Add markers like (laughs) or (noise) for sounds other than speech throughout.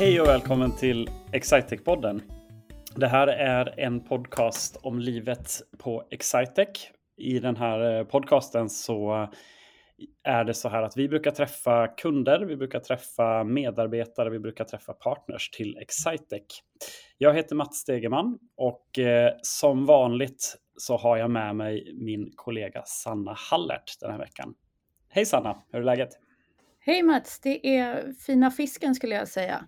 Hej och välkommen till Excitec-podden. Det här är en podcast om livet på Excitec. I den här eh, podcasten så är det så här att vi brukar träffa kunder, vi brukar träffa medarbetare, vi brukar träffa partners till Excitec. Jag heter Mats Stegeman och eh, som vanligt så har jag med mig min kollega Sanna Hallert den här veckan. Hej Sanna, hur är läget? Hej Mats, det är fina fisken skulle jag säga.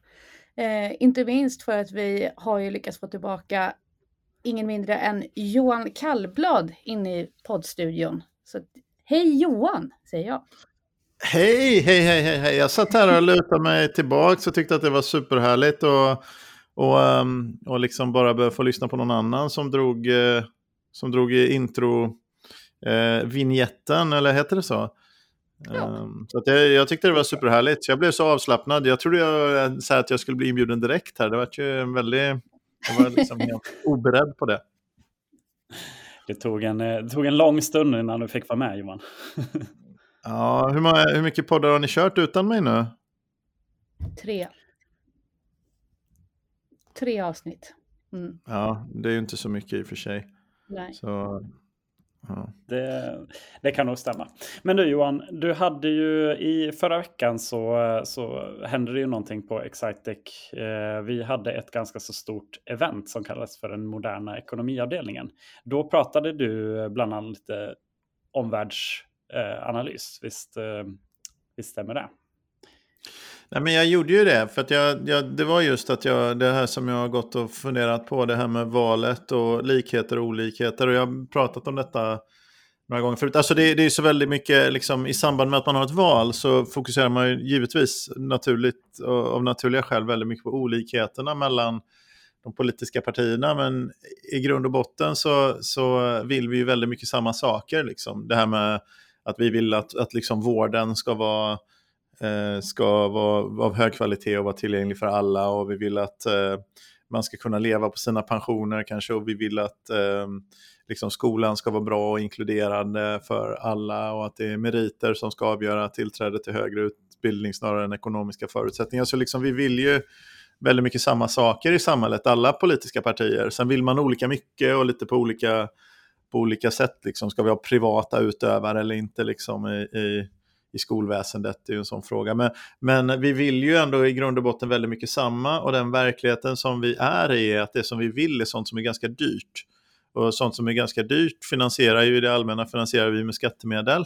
Eh, inte minst för att vi har ju lyckats få tillbaka ingen mindre än Johan Kallblad inne i poddstudion. Så hej Johan, säger jag. Hej, hej, hej, hej, hej. Jag satt här och lutade mig tillbaka och tyckte att det var superhärligt och, och, um, och liksom bara få lyssna på någon annan som drog, uh, som drog intro eh, vignetten, eller heter det så? Ja. Um, så att jag, jag, tyckte det var superhärligt. Jag blev så avslappnad. Jag trodde jag, så att jag skulle bli inbjuden direkt här. Det var ju en väldigt... Jag var liksom helt (laughs) oberedd på det. Det tog, en, det tog en lång stund innan du fick vara med Johan. (laughs) ja, hur, många, hur mycket poddar har ni kört utan mig nu? Tre. Tre avsnitt. Mm. Ja, det är ju inte så mycket i och för sig. Nej. Så det, det, kan nog stämma. Men du Johan, du hade ju i förra veckan så, så hände det ju någonting på Excitec. Eh, vi hade ett ganska så stort event som kallades för den moderna ekonomiavdelningen. Då pratade du bland annat lite omvärldsanalys. Visst, eh, visst stämmer det? Nej, men jag gjorde ju det, för att jag, jag, det var just att jag, det här som jag har gått och funderat på, det här med valet och likheter och olikheter. Och jag har pratat om detta några gånger förut. Alltså det, det är så väldigt mycket, liksom, i samband med att man har ett val så fokuserar man ju givetvis naturligt, och av naturliga skäl väldigt mycket på olikheterna mellan de politiska partierna. Men i grund och botten så, så vill vi ju väldigt mycket samma saker. Liksom. Det här med att vi vill att, att liksom vården ska vara Eh, ska vara av hög kvalitet och vara tillgänglig för alla och vi vill att eh, man ska kunna leva på sina pensioner kanske och vi vill att eh, liksom skolan ska vara bra och inkluderande för alla och att det är meriter som ska avgöra tillträde till högre utbildning snarare än ekonomiska förutsättningar. Så liksom vi vill ju väldigt mycket samma saker i samhället, alla politiska partier. Sen vill man olika mycket och lite på olika, på olika sätt. Liksom. Ska vi ha privata utövare eller inte liksom, i, i i skolväsendet, det är ju en sån fråga. Men, men vi vill ju ändå i grund och botten väldigt mycket samma och den verkligheten som vi är i är att det som vi vill är sånt som är ganska dyrt. Och sånt som är ganska dyrt finansierar ju i det allmänna finansierar vi med skattemedel.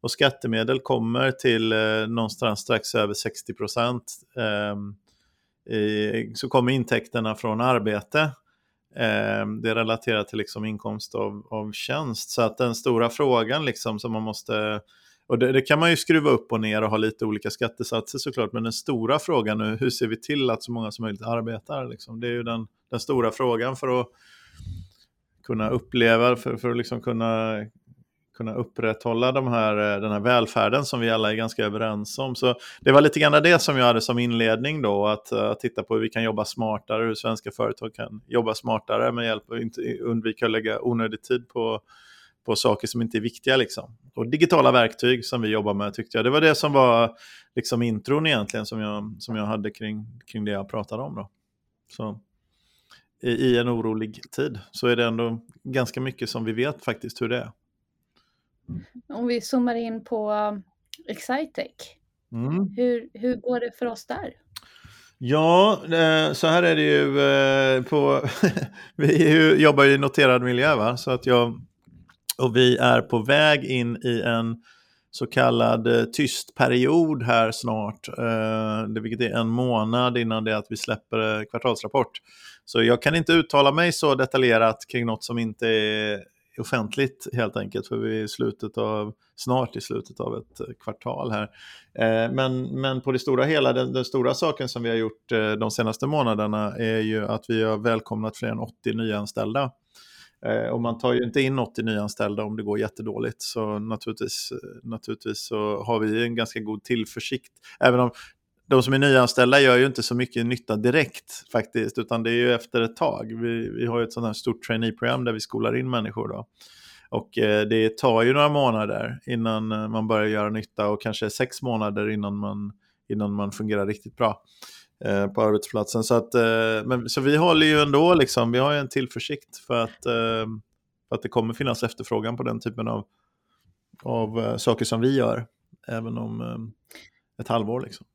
Och skattemedel kommer till eh, någonstans strax över 60 procent. Eh, så kommer intäkterna från arbete. Eh, det är relaterat till liksom inkomst av, av tjänst. Så att den stora frågan liksom som man måste och det, det, kan man ju skruva upp och ner och ha lite olika skattesatser såklart, men den stora frågan nu, hur ser vi till att så många som möjligt arbetar? Liksom? Det är ju den, den stora frågan för att kunna uppleva, för, för att liksom kunna, kunna upprätthålla de här, eh, den här välfärden som vi alla är ganska överens om. Så det var lite grann det som jag hade som inledning då, att, eh, att titta på hur vi kan jobba smartare, hur svenska företag kan jobba smartare med hjälp av att undvika att lägga onödig tid på på saker som inte är viktiga. Liksom. Och digitala verktyg som vi jobbar med tyckte jag. Det var det som var liksom intron egentligen som jag, som jag hade kring, kring det jag pratade om. Då. Så, i, I en orolig tid så är det ändå ganska mycket som vi vet faktiskt hur det är. Om vi zoomar in på um, Excitec. Mm. Hur, hur går det för oss där? Ja, eh, så här är det ju eh, på... (laughs) vi jobbar i noterad miljö, va? så att jag och vi är på väg in i en så kallad eh, tyst period här snart, eh, vilket är en månad innan det att vi släpper eh, kvartalsrapport. Så jag kan inte uttala mig så detaljerat kring något som inte är offentligt helt enkelt, för vi är slutet av, snart i slutet av ett eh, kvartal här. Eh, men, men på det stora hela, den, den, stora saken som vi har gjort eh, de senaste månaderna är ju att vi har välkomnat fler än 80 nyanställda Eh, och man tar ju inte in 80 nyanställda om det går jättedåligt. Så naturligtvis, eh, naturligtvis så har vi en ganska god tillförsikt. Även om de som är nyanställda gör ju inte så mycket nytta direkt faktiskt, utan det är ju efter ett tag. Vi, vi har ju ett sånt här stort traineeprogram där vi skolar in människor. Då. Och eh, det tar ju några månader innan eh, man börjar göra nytta och kanske sex månader innan man, innan man fungerar riktigt bra eh, på arbetsplatsen. Så, att, eh, men, så vi håller ju ändå, liksom, vi har en tillförsikt för att, eh, för att det kommer finnas efterfrågan på den typen av, av eh, saker som vi gör, även om eh, ett halvår. Liksom.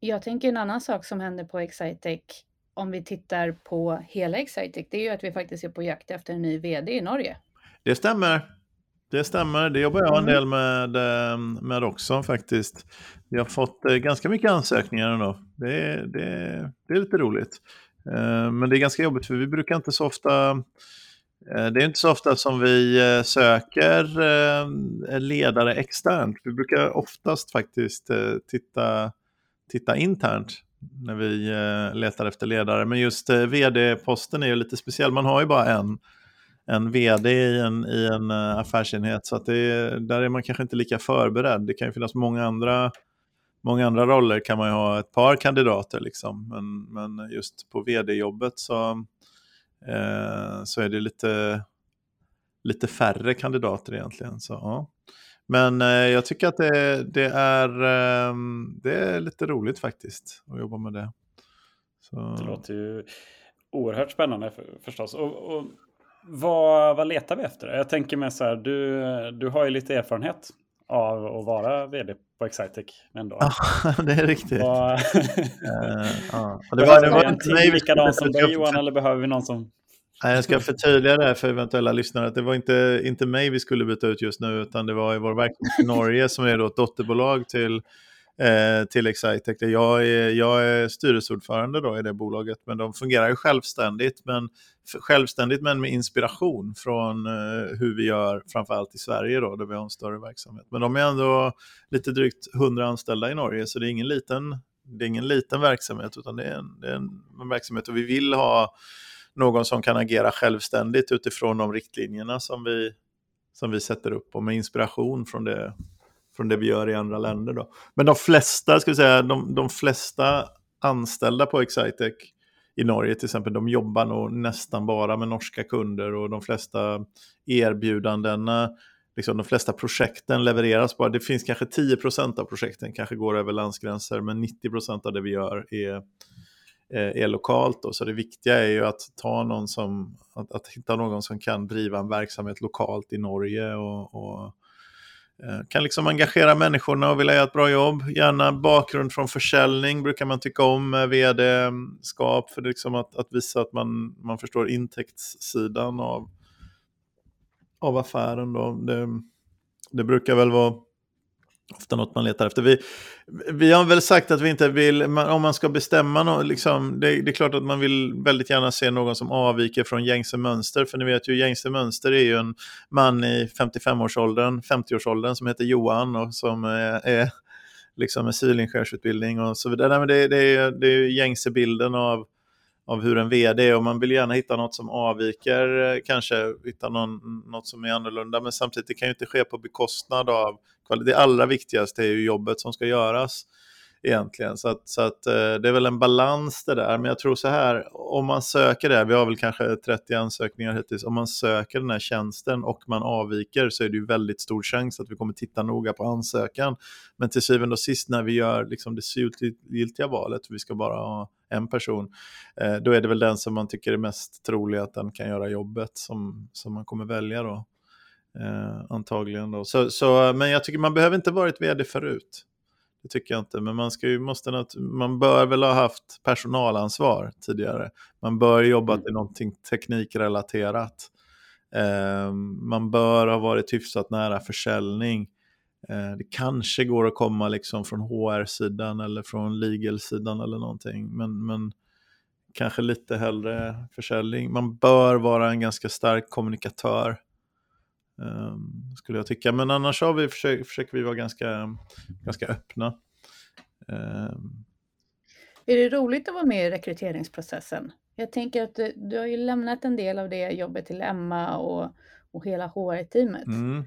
Jag tänker en annan sak som händer på Excitec om vi tittar på hela Excitec, det är ju att vi faktiskt är på jakt efter en ny vd i Norge. Det stämmer. Det stämmer, det jobbar jag en mm. del med, eh, med också faktiskt. Vi har fått eh, ganska mycket ansökningar ändå. Det, det, det är lite roligt. Eh, men det är ganska jobbigt för vi brukar inte så ofta det är inte så ofta som vi söker ledare externt. Vi brukar oftast faktiskt titta, titta internt när vi letar efter ledare. Men just vd-posten är ju lite speciell. Man har ju bara en en vd i en, i en eh, affärsenhet. Så att det, där är man kanske inte lika förberedd. Det kan ju finnas många andra, många andra roller kan man ju ha ett par kandidater. Liksom. Men, men just på vd-jobbet så, eh, så är det lite, lite färre kandidater egentligen. Så, ja. Men eh, jag tycker att det, det, är, ehm, det är lite roligt faktiskt att jobba med det. Så... Det låter ju oerhört spännande för, förstås. Och, och vad, vad letar vi efter? Jag tänker mig så här, du, du har ju lite erfarenhet av att vara vd på Excitec ändå. Ja, (laughs) det är riktigt. Och, uh, ja. det var, det var inte mig likadan som dig Johan, eller behöver vi någon som... Nej, jag ska förtydliga det för eventuella lyssnare, att det var inte, inte mig vi skulle byta ut just nu, utan det var i vår verksamhet i Norge som är då ett dotterbolag till eh, till Excitec. Jag är, jag är styrelseordförande då i det bolaget, men de fungerar ju självständigt, men, självständigt men med inspiration från eh, hur vi gör framförallt i Sverige då, där vi har en större verksamhet. Men de är ändå lite drygt 100 anställda i Norge, så det är ingen liten, det är ingen liten verksamhet, utan det är en, det är en, en verksamhet och vi vill ha någon som kan agera självständigt utifrån de riktlinjerna som vi, som vi sätter upp och med inspiration från det från det vi gör i andra länder. Då. Men de flesta, ska vi säga, de, de flesta anställda på Excitec i Norge till exempel, de jobbar nog nästan bara med norska kunder och de flesta erbjudandena, liksom de flesta projekten levereras bara. Det finns kanske 10% av projekten kanske går över landsgränser, men 90% av det vi gör är, eh, är lokalt. Då. Så det viktiga är ju att ta någon som, att, att hitta någon som kan driva en verksamhet lokalt i Norge och, och Eh, kan liksom engagera människorna och vilja göra ett bra jobb. Gärna bakgrund från försäljning brukar man tycka om med vd-skap för liksom att, att visa att man, man förstår intäktssidan av, av affären. Då. Det, det brukar väl vara ofta något man letar efter. Vi, vi har väl sagt att vi inte vill, om man ska bestämma något, liksom, det, det, är klart att man vill väldigt gärna se någon som avviker från gängse mönster, för ni vet ju gängse mönster är ju en man i 55-årsåldern, 50-årsåldern som heter Johan och som är, är liksom med civilingenjörsutbildning och så vidare. Nej, men det, det, är, det är gängse bilden av av hur en vd är och man vill gärna hitta något som avviker, eh, kanske hitta någon, något som är annorlunda, men samtidigt det kan ju inte ske på bekostnad av. Det allra viktigaste är ju jobbet som ska göras egentligen. Så, att, så att, eh, det är väl en balans det där. Men jag tror så här, om man söker det, vi har väl kanske 30 ansökningar hittills, om man söker den här tjänsten och man avviker så är det ju väldigt stor chans att vi kommer titta noga på ansökan. Men till syvende och sist när vi gör liksom det slutgiltiga valet, vi ska bara ha en person, eh, då är det väl den som man tycker är mest trolig att den kan göra jobbet som, som man kommer välja då. Eh, antagligen då. Så, så, men jag tycker man behöver inte varit vd förut. Det tycker jag inte, men man, ska ju, måste, man bör väl ha haft personalansvar tidigare. Man bör jobbat mm. i någonting teknikrelaterat. Eh, man bör ha varit hyfsat nära försäljning. Eh, det kanske går att komma liksom från HR-sidan eller från legal-sidan eller någonting, men, men kanske lite hellre försäljning. Man bör vara en ganska stark kommunikatör. Um, skulle jag tycka. Men annars har vi försöker, försöker vi vara ganska, ganska öppna. Um. Är det roligt att vara med i rekryteringsprocessen? Jag tänker att du, du har ju lämnat en del av det jobbet till Emma och, och hela HR-teamet. Mm.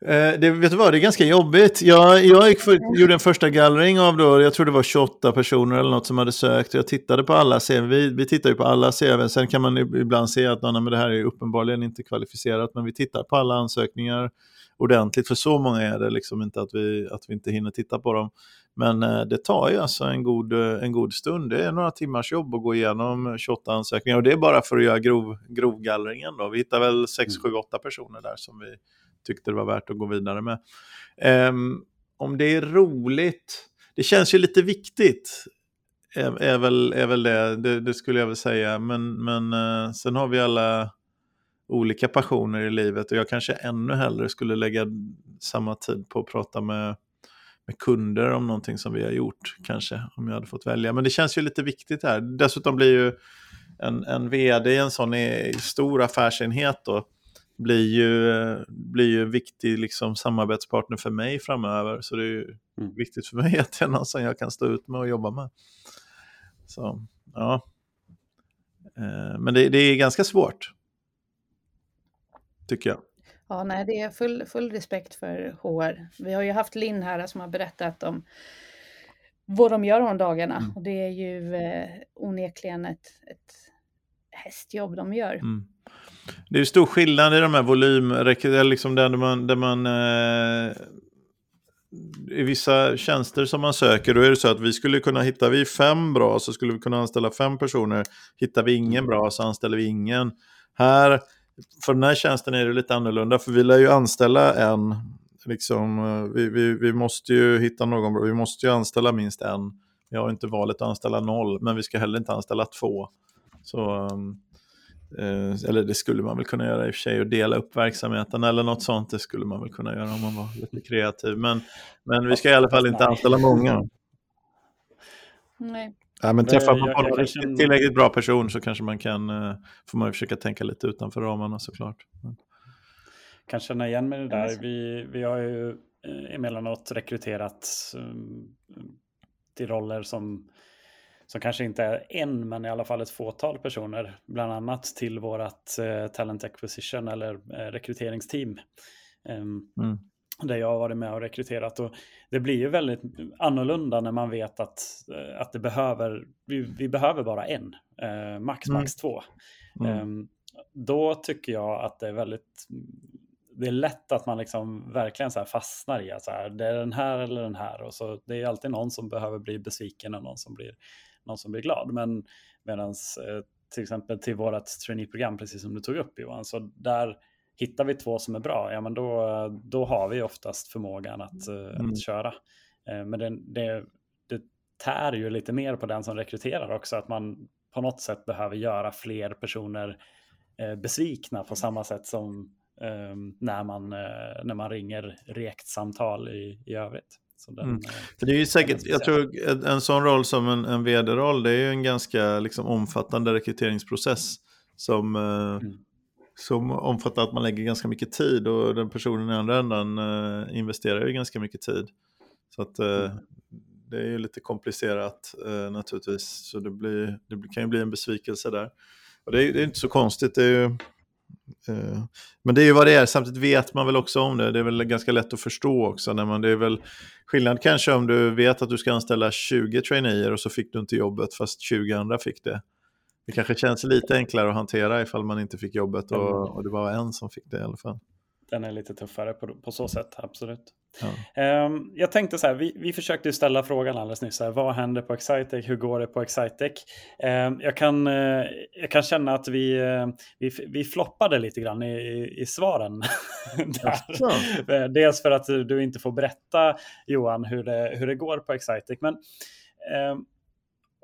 Eh, det, vet du vad, det är ganska jobbigt. Jag, jag gick för, gjorde en första gallring av då, jag tror det var 28 personer eller något som hade sökt. Jag tittade på alla CV, vi, vi tittar ju på alla CV. Sen kan man ibland se att men det här är uppenbarligen inte kvalificerat, men vi tittar på alla ansökningar ordentligt. För så många är det liksom inte att vi, att vi inte hinner titta på dem. Men eh, det tar ju alltså en god, eh, en god stund. Det är några timmars jobb att gå igenom 28 ansökningar. Och det är bara för att göra grov, grovgallringen. Då. Vi hittar väl 6, 7, 8 personer där som vi tyckte det var värt att gå vidare med. Um, om det är roligt, det känns ju lite viktigt. Är, är väl, är väl det, det, det, skulle jag väl säga. Men, men uh, sen har vi alla olika passioner i livet och jag kanske ännu hellre skulle lägga samma tid på att prata med, med kunder om någonting som vi har gjort, kanske, om jag hade fått välja. Men det känns ju lite viktigt här. Dessutom blir ju en, en vd i en sån stor affärsenhet då, blir ju, blir ju en viktig liksom, samarbetspartner för mig framöver. Så det är ju mm. viktigt för mig (laughs) att det är någon som jag kan stå ut med och jobba med. Så, ja. Eh, men det, det är ganska svårt. Tycker jag. Ja, nej, det är full, full respekt för HR. Vi har ju haft Linn här som har berättat om vad de gör de dagarna. Mm. Och det är ju eh, onekligen ett, ett hästjobb de gör. Mm. Det är stor skillnad i de här volym, liksom där man, där man eh, i vissa tjänster som man söker, då är det så att vi skulle kunna, hittar vi fem bra så skulle vi kunna anställa fem personer. Hittar vi ingen bra så anställer vi ingen. Här, för den här tjänsten är det lite annorlunda, för vi lär ju anställa en. Liksom, eh, vi, vi, vi måste ju hitta någon bra, vi måste ju anställa minst en. Vi har inte valet att anställa noll, men vi ska heller inte anställa två. Så um, eller det skulle man väl kunna göra i och för sig och dela upp verksamheten eller något sånt. Det skulle man väl kunna göra om man var lite kreativ. Men, men vi ska i alla fall inte anställa många. Nej. Ja, men träffar man på en tillräckligt bra person så kanske man kan, eh, får man försöka tänka lite utanför ramarna såklart. Men. Kan känna igen mig det där. Vi, vi har ju eh, emellanåt rekryterat till roller som som kanske inte är en, men i alla fall ett fåtal personer, bland annat till vårt eh, Talent Acquisition eller eh, rekryteringsteam. Um, mm. Där jag har varit med och rekryterat. Och det blir ju väldigt annorlunda när man vet att, eh, att det behöver, vi, vi behöver bara en, eh, max, mm. max två. Mm. Um, då tycker jag att det är väldigt det är lätt att man liksom verkligen så fastnar i att så här, det är den här eller den här. Och så det är alltid någon som behöver bli besviken och någon som blir någon som blir glad. Men medan eh, till exempel till vårt traineeprogram, precis som du tog upp Johan, så där hittar vi två som är bra, ja men då, då har vi oftast förmågan att, eh, mm. att köra. Eh, men det, det, det tär ju lite mer på den som rekryterar också, att man på något sätt behöver göra fler personer besvikna på samma sätt som när, man, när man ringer rekt samtal i, i övrigt. Den, mm. För det är ju säkert, jag tror en sån roll som en, en vd-roll, det är ju en ganska liksom, omfattande rekryteringsprocess som, eh, mm. som omfattar att man lägger ganska mycket tid och den personen i andra ändan uh, investerar ju ganska mycket tid. Så att mm. det är ju lite komplicerat uh, naturligtvis, så det, blir, det kan ju bli en besvikelse där. Och det är, det är inte så konstigt, det är ju Eh, men det är ju vad det är, samtidigt vet man väl också om det. Det är väl ganska lätt att förstå också. När man, det är väl skillnad kanske om du vet att du ska anställa 20 traineer och så fick du inte jobbet fast 20 andra fick det. Det kanske känns lite enklare att hantera ifall man inte fick jobbet och, mm. och det var en som fick det i alla fall. Den är lite tuffare på, på så sätt, absolut. Ja. Um, jag tänkte så här, vi, vi försökte ställa frågan alldeles nyss, här, vad händer på Excitec, hur går det på Excitec? Um, jag, kan, uh, jag kan känna att vi, uh, vi, vi floppade lite grann i, i, i svaren. (laughs) uh, dels för att du inte får berätta, Johan, hur det, hur det går på Excitec. Men um,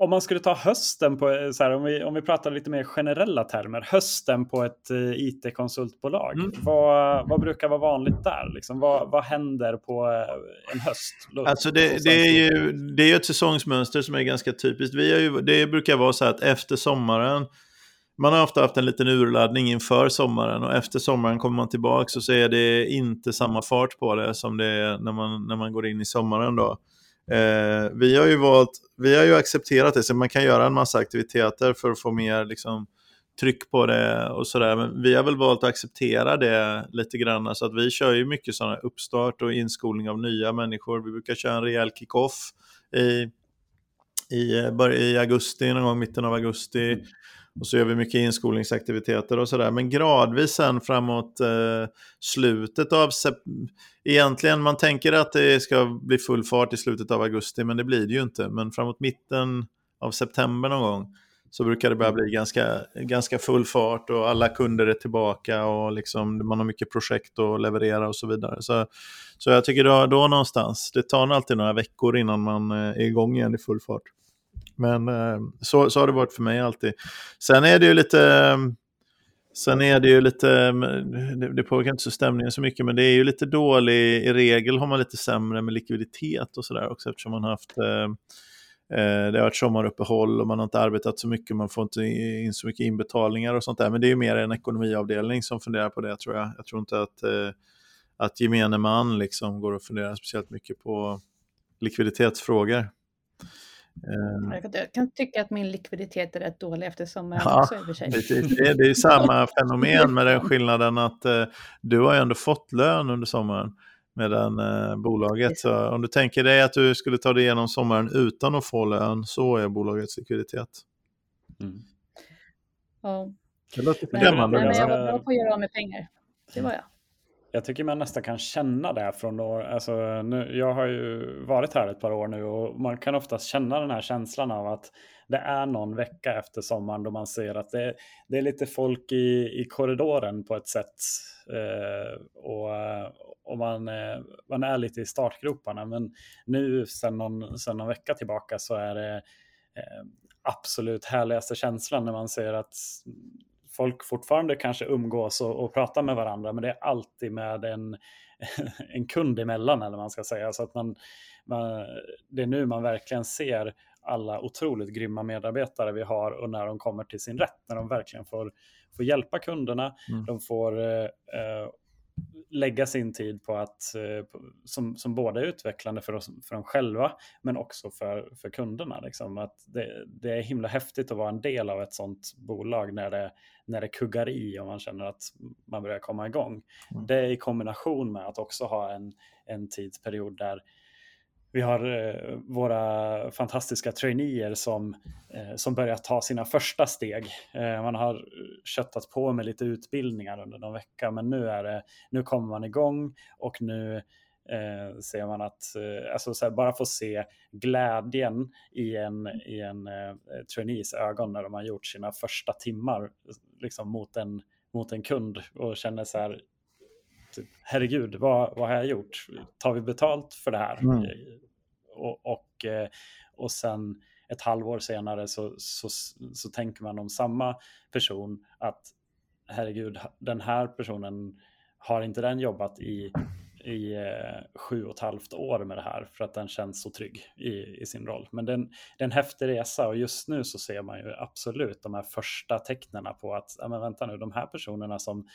om man skulle ta hösten på, så här, om, vi, om vi pratar lite mer generella termer, hösten på ett uh, it-konsultbolag. Mm. Vad, vad brukar vara vanligt där? Liksom, vad, vad händer på uh, en höst? Alltså det, det, är ju, det är ett säsongsmönster som är ganska typiskt. Vi har ju, det brukar vara så här att efter sommaren, man har ofta haft en liten urladdning inför sommaren och efter sommaren kommer man tillbaka så är det inte samma fart på det som det är när man, när man går in i sommaren. då. Eh, vi har ju valt, vi har ju accepterat det, så man kan göra en massa aktiviteter för att få mer liksom, tryck på det och sådär. Men vi har väl valt att acceptera det lite grann. Så att vi kör ju mycket sådana uppstart och inskolning av nya människor. Vi brukar köra en rejäl kick-off i, i, eh, i augusti, någon gång mitten av augusti. Mm. Mm. Och så gör vi mycket inskolningsaktiviteter och sådär. Men gradvis sen framåt eh, slutet av Egentligen, man tänker att det ska bli full fart i slutet av augusti, men det blir det ju inte. Men framåt mitten av september någon gång så brukar det börja bli ganska, ganska full fart och alla kunder är tillbaka och liksom man har mycket projekt att leverera och så vidare. Så, så jag tycker då, då någonstans, det tar alltid några veckor innan man eh, är igång igen i full fart. Men eh, så, så har det varit för mig alltid. Sen är det ju lite... Eh, sen är det ju lite, eh, det, påverkar inte så stämningen så mycket, men det är ju lite dålig, i regel har man lite sämre med likviditet och sådär också eftersom man har haft eh, det har varit sommaruppehåll och man har inte arbetat så mycket, man får inte in så mycket inbetalningar och sånt där. Men det är ju mer en ekonomiavdelning som funderar på det tror jag. Jag tror inte att, att gemene man liksom går och funderar speciellt mycket på likviditetsfrågor. Ehm. Jag kan tycka att min likviditet är rätt dålig efter sommaren ja, också för sig. Det, det är samma (laughs) fenomen med den skillnaden att eh, du har ju ändå fått lön under sommaren medan eh, bolaget, så om du tänker dig att du skulle ta dig igenom sommaren utan att få lön, så är bolagets likviditet. Mm. Ja. Det låter. Men, men jag var bra på att göra av med pengar. Det var jag. Jag tycker man nästan kan känna det från då. Alltså, nu, jag har ju varit här ett par år nu och man kan oftast känna den här känslan av att det är någon vecka efter sommaren då man ser att det, det är lite folk i, i korridoren på ett sätt. Eh, och och man, eh, man är lite i startgroparna. Men nu sen någon, sen någon vecka tillbaka så är det eh, absolut härligaste känslan när man ser att folk fortfarande kanske umgås och, och pratar med varandra, men det är alltid med en, (laughs) en kund emellan, eller man ska säga. Så att man, man, det är nu man verkligen ser alla otroligt grymma medarbetare vi har och när de kommer till sin rätt, när de verkligen får, får hjälpa kunderna, mm. de får eh, eh lägga sin tid på att, eh, som, som både är utvecklande för, oss, för dem själva, men också för, för kunderna. Liksom. Att det, det är himla häftigt att vara en del av ett sånt bolag när det, när det kuggar i och man känner att man börjar komma igång. Mm. Det i kombination med att också ha en, en tidsperiod där vi har eh, våra fantastiska traineer som, eh, som börjar ta sina första steg. Eh, man har köttat på med lite utbildningar under någon vecka, men nu, är det, nu kommer man igång och nu eh, ser man att, eh, alltså så här, bara få se glädjen i en, i en eh, trainees ögon när de har gjort sina första timmar liksom, mot, en, mot en kund och känner så här, typ, herregud, vad, vad har jag gjort? Tar vi betalt för det här? Mm. Och, och, eh, och sen ett halvår senare så, så, så tänker man om samma person att herregud, den här personen har inte den jobbat i, i eh, sju och ett halvt år med det här för att den känns så trygg i, i sin roll. Men den, det är en häftig resa och just nu så ser man ju absolut de här första tecknen på att, ja men vänta nu, de här personerna som,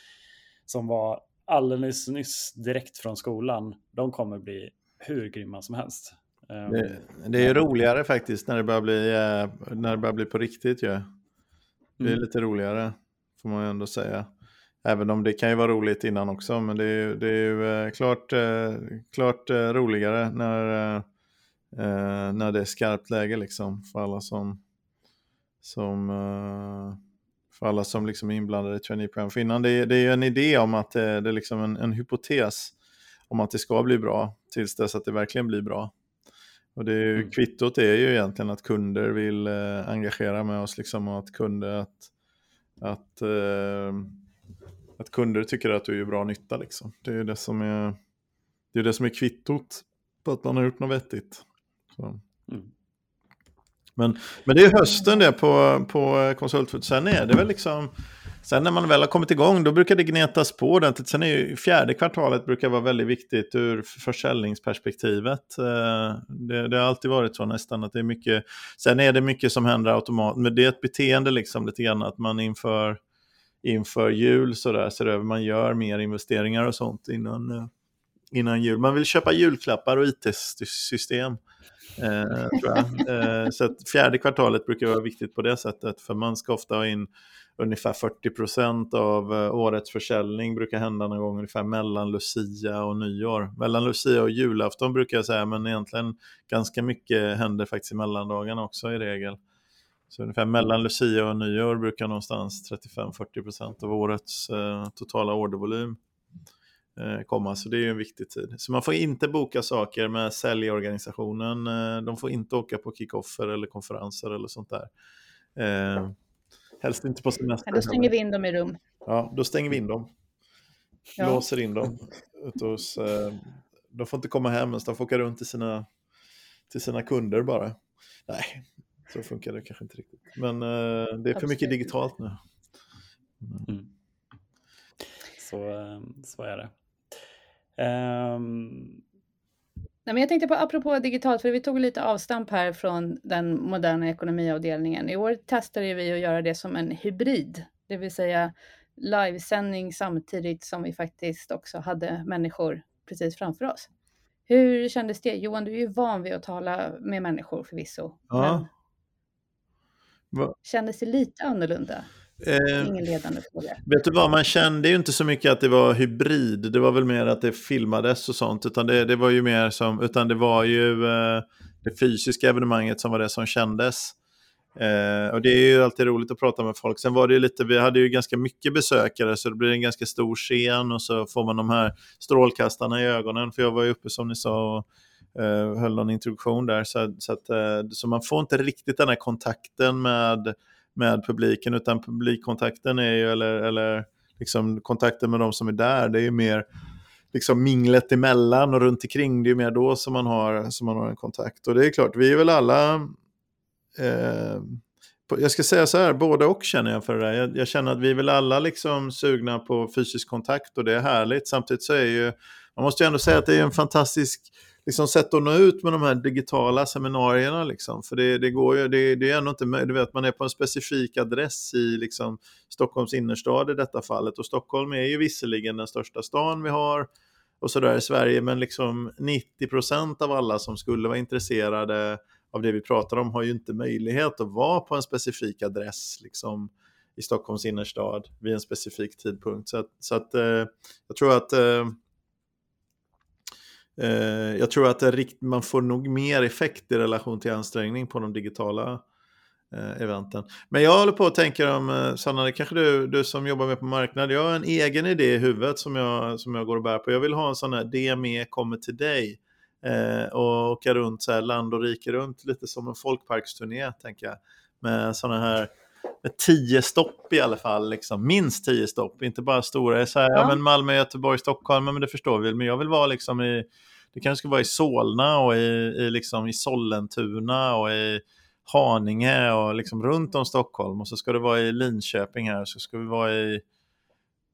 som var alldeles nyss direkt från skolan, de kommer bli hur grymma som helst. Ehm, det, det är roligare faktiskt när det börjar bli, eh, när det börjar bli på riktigt ju. Det är mm. lite roligare, får man ju ändå säga. Även om det kan ju vara roligt innan också, men det är ju, det är ju eh, klart, eh, klart roligare när, när det är skarpt läge liksom för alla som, som för alla som liksom är inblandade i traineeprogram. För innan det är, det är en idé om att det, det är liksom en, en hypotes om att det ska bli bra tills dess att det verkligen blir bra. Och det är mm. kvittot är ju egentligen att kunder vill eh, engagera med oss liksom, och att kunder, att, att, eh, att kunder tycker att du gör bra nytta. Liksom. Det är det som är, det är det som är kvittot på att man har gjort något vettigt. Mm. Men, men det är hösten det på, på konsultfoot. Sen är det väl liksom Sen när man väl har kommit igång då brukar det gnetas på ordentligt. Sen är ju fjärde kvartalet brukar vara väldigt viktigt ur försäljningsperspektivet. Eh, det, det, har alltid varit så nästan att det är mycket. Sen är det mycket som händer automatiskt. Men det är ett beteende liksom lite grann att man inför, inför jul så där ser över, man gör mer investeringar och sånt innan, eh, innan jul. Man vill köpa julklappar och IT-system. Eh. (laughs) Eh, så fjärde kvartalet brukar vara viktigt på det sättet, för man ska ofta ha in ungefär 40 procent av eh, årets försäljning brukar hända någon gång ungefär mellan Lucia och nyår. Mellan Lucia och julafton brukar jag säga, men egentligen ganska mycket händer faktiskt i mellandagarna också i regel. Så ungefär mellan Lucia och nyår brukar någonstans 35-40 procent av årets eh, totala ordervolym komma, så det är ju en viktig tid. Så man får inte boka saker med säljorganisationen, eh, de får inte åka på kickoffer eller konferenser eller sånt där. Eh, helst inte på semester. Ja, då stänger vi in dem i rum. Ja, då stänger vi in dem. Ja. Låser in dem. Hos, eh, de får inte komma hem ens, de får åka runt till sina, till sina kunder bara. Nej, så funkar det kanske inte riktigt. Men eh, det är för mycket digitalt nu. Mm. Så, eh, så är det. Um... Nej, men jag tänkte på, apropå digitalt, för vi tog lite avstamp här från den moderna ekonomiavdelningen. I år testade vi att göra det som en hybrid, det vill säga livesändning samtidigt som vi faktiskt också hade människor precis framför oss. Hur kändes det? Johan, du är ju van vid att tala med människor förvisso. Ja. Men kändes det lite annorlunda? Eh, Ingen ledande fråga. Vet du vad, man kände ju inte så mycket att det var hybrid. Det var väl mer att det filmades och sånt. Utan det, det var ju mer som, utan det var ju eh, det fysiska evenemanget som var det som kändes. Eh, och det är ju alltid roligt att prata med folk. Sen var det ju lite, vi hade ju ganska mycket besökare så det blir en ganska stor scen och så får man de här strålkastarna i ögonen. För jag var ju uppe som ni sa och eh, höll någon introduktion där. Så, så, att, eh, så man får inte riktigt den här kontakten med med publiken, utan publikkontakten är ju, eller, eller liksom kontakten med de som är där, det är ju mer liksom minglet emellan och runt omkring, det är ju mer då som man har, som man har en kontakt. Och det är klart, vi är väl alla, eh, jag ska säga så här, både och känner jag för det där. Jag, jag, känner att vi är väl alla liksom sugna på fysisk kontakt och det är härligt. Samtidigt så är ju, man måste ju ändå säga att det är en fantastisk liksom sätt att nå ut med de här digitala seminarierna. Liksom. För det, det går ju, det, det är ändå inte du vet, man är på en specifik adress i liksom, Stockholms innerstad i detta fallet. Och Stockholm är ju visserligen den största stan vi har och sådär i Sverige, men liksom 90% av alla som skulle vara intresserade av det vi pratar om har ju inte möjlighet att vara på en specifik adress liksom, i Stockholms innerstad vid en specifik tidpunkt. Så att, så att eh, jag tror att eh, Eh, jag tror att rikt, man får nog mer effekt i relation till ansträngning på de digitala eh, eventen. Men jag håller på att tänka om, eh, Sanna, det kanske du, du som jobbar med på marknad, jag har en egen idé i huvudet som jag, som jag går och bär på. Jag vill ha en sån här DME kommer till dig eh, och åka runt så här land och rike runt, lite som en folkparksturné, tänker jag. Med sådana här tio stopp i alla fall, liksom. minst tio stopp, inte bara stora. Så här, ja. ja. men Malmö, Göteborg, Stockholm, men det förstår vi. Men jag vill vara liksom i, det kanske ska vara i Solna och i, i, liksom, i Sollentuna och i Haninge och liksom runt om Stockholm. Och så ska det vara i Linköping här, så ska vi vara i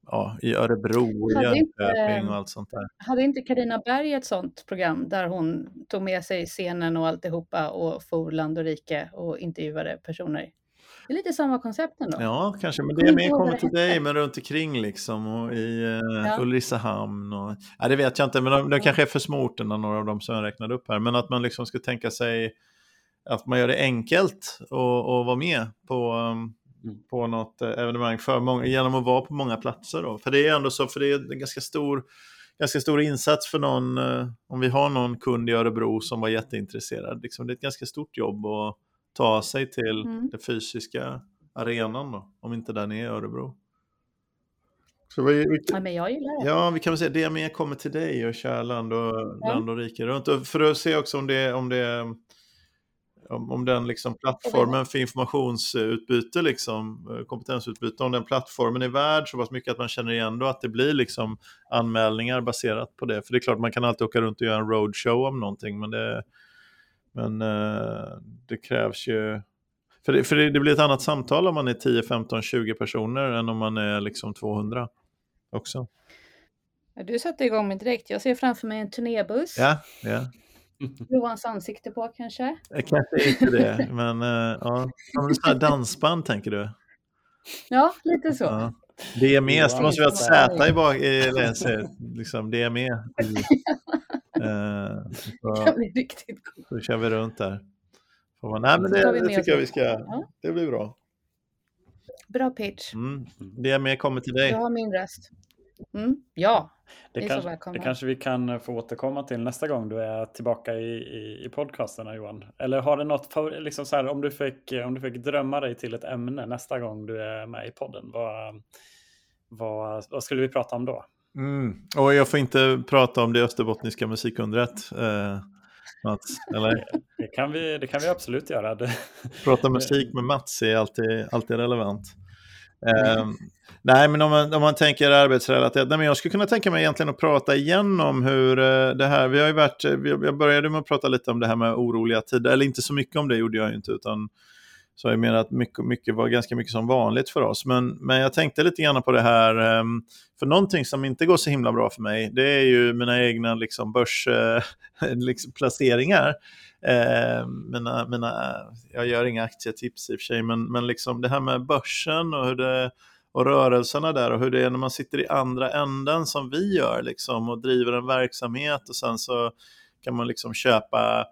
ja, i Örebro, i Jönköping och allt sånt där. Hade inte Karina Berg ett sånt program där hon tog med sig scenen och alltihopa och for land och rike och intervjuade personer? Det är lite samma koncept ändå. Ja, kanske, men det är mer kommer till dig, men runt omkring liksom och i uh, ja. Ulricehamn och... Ja, det vet jag inte, men de, de kanske är för små orterna, några av dem som jag räknade upp här. Men att man liksom ska tänka sig att man gör det enkelt att vara med på, um, på något eh, evenemang för många, genom att vara på många platser. Då. För det är ändå så, för det är en ganska stor ganska stor insats för någon, uh, om vi har någon kund i Örebro som var jätteintresserad. Liksom, det är ett ganska stort jobb att ta sig till mm. den fysiska arenan då, om inte den är i Örebro. Så vi, vi, ja, men jag gillar det. Ja, vi kan väl säga DME kommer till dig och kör land och, ja. land och rike runt. Och för att se också om det, om det om, om den liksom plattformen för informationsutbyte, liksom, eh, kompetensutbyte, om den plattformen är värd så pass mycket att man känner igen då att det blir liksom anmälningar baserat på det. För det är klart, man kan alltid åka runt och göra en roadshow om någonting, men det, men eh, det krävs ju... För, det, för det, det, blir ett annat samtal om man är 10, 15, 20 personer än om man är liksom 200 också. du satte igång mig direkt. Jag ser framför mig en turnébuss. Ja, ja. (laughs) Johans ansikte på kanske? Kanske inte det, men uh, ja. Som dansband tänker du? Ja, lite så. Ja. DME, så måste vi ha ett Z i bak, i, liksom DME. (laughs) Uh, så, (laughs) det blir riktigt coolt. Så kör vi runt där. nej, men det, det tycker jag vi ska, ja. det blir bra. Bra pitch. Mm. DME kommer till dig. Du har min röst. Mm. Ja, det, kanske, det kanske vi kan få återkomma till nästa gång du är tillbaka i, i, i podcasterna Johan. Eller har du något, liksom så här, om, du fick, om du fick drömma dig till ett ämne nästa gång du är med i podden, vad, vad, vad skulle vi prata om då? Mm. Och jag får inte prata om det österbottniska musikundret. Eh, Mats, eller? Det, kan vi, det kan vi absolut göra. Prata musik med Mats är alltid, alltid relevant. Eh, nej, men om man, om man tänker arbetsrelaterat, nej, men jag skulle kunna tänka mig egentligen att prata igenom hur eh, det här, vi har ju varit, jag började med att prata lite om det här med oroliga tider, eller inte så mycket om det gjorde jag inte, utan så jag menar att mycket, mycket var ganska mycket som vanligt för oss. Men, men jag tänkte lite grann på det här, ehm, för någonting som inte går så himla bra för mig, det är ju mina egna liksom, börsplaceringar. Eh, (laughs) liksom, eh, mina, mina, jag gör inga aktietips i och för sig, men, men liksom det här med börsen och hur det och rörelserna där och hur det är när man sitter i andra änden som vi gör liksom, och driver en verksamhet och sen så kan man liksom köpa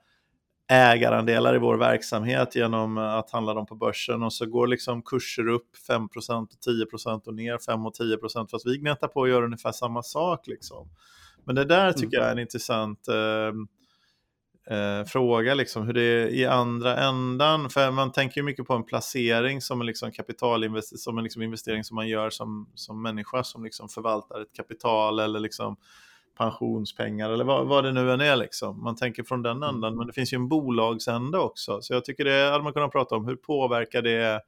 ägarandelar i vår verksamhet genom att handla dem på börsen och så går liksom kurser upp 5 och 10% och ner 5 och 10% fast vi gnettar på och gör ungefär samma sak. Liksom. Men det där tycker jag är en mm. intressant eh, eh, fråga, liksom, hur det är i andra ändan. För man tänker ju mycket på en placering som en liksom kapitalinvestering, som en liksom investering som man gör som, som människa som liksom förvaltar ett kapital eller liksom pensionspengar eller vad, vad det nu än är. Liksom. Man tänker från den ändan, mm. men det finns ju en bolagsände också. Så jag tycker det hade man kunnat prata om, hur påverkar det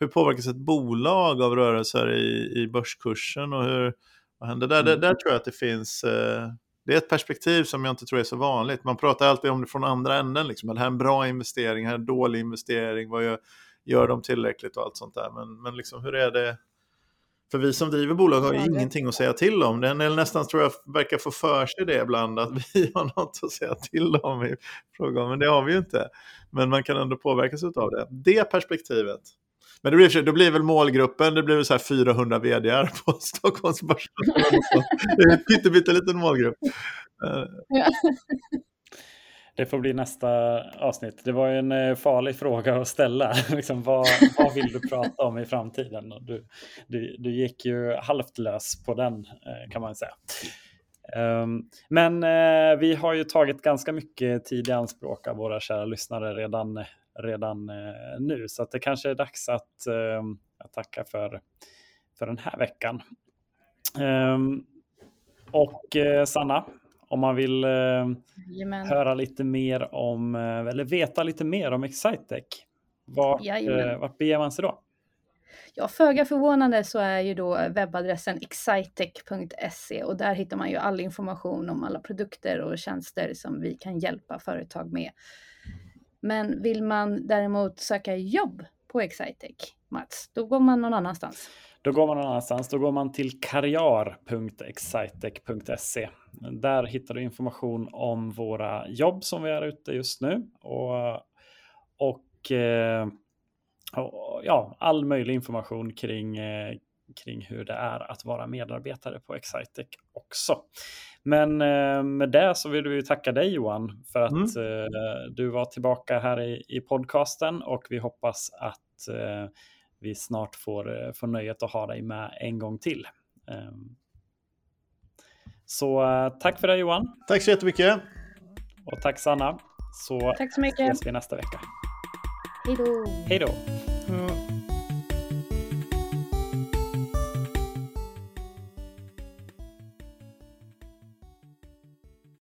hur påverkas ett bolag av rörelser i, i börskursen och hur, vad händer där? Mm. Där, där tror jag att det finns, eh, det är ett perspektiv som jag inte tror är så vanligt. Man pratar alltid om det från andra änden, liksom. det här är en bra investering, det här är en dålig investering, vad gör, gör de tillräckligt och allt sånt där. Men, men liksom, hur är det för vi som driver bolag har ju ingenting att säga till om. Den eller nästan tror jag verkar få för sig det ibland att (laughs) vi har något att säga till om i frågan, men det har vi ju inte. Men man kan ändå påverkas av det. Det perspektivet. Men det blir, då blir väl målgruppen, det blir väl så här 400 vd (laughs) på Stockholmsbörsen. (laughs) det är en pytteliten målgrupp. Det får bli nästa avsnitt. Det var en eh, farlig fråga att ställa. (laughs) liksom, vad, vad vill du prata om i framtiden? Du, du, du gick ju halvt lös på den eh, kan man säga. Ehm, men eh, vi har ju tagit ganska mycket tid i anspråk av våra kära lyssnare redan, redan nu. Så att det kanske är dags att, ehm, att tacka för, för den här veckan. Ehm, och Sanna, om man vill eh, höra lite mer om, eh, eller veta lite mer om Excitec, vart, eh, vart beger man sig då? Ja, föga förvånande så är ju då webbadressen excitec.se och där hittar man ju all information om alla produkter och tjänster som vi kan hjälpa företag med. Men vill man däremot söka jobb på Excitec, Mats, då går man någon annanstans. Då går man någon annanstans. Då går man till karriar.excitec.se. Där hittar du information om våra jobb som vi är ute just nu och, och, eh, och ja, all möjlig information kring, eh, kring hur det är att vara medarbetare på Excitec också. Men eh, med det så vill vi tacka dig Johan för att mm. du var tillbaka här i, i podcasten och vi hoppas att vi snart får, eh, får nöjet att ha dig med en gång till. Så eh, tack för det Johan. Tack så jättemycket. Och tack Sanna. Så, tack så mycket. ses vi nästa vecka. Hej då. Hej då.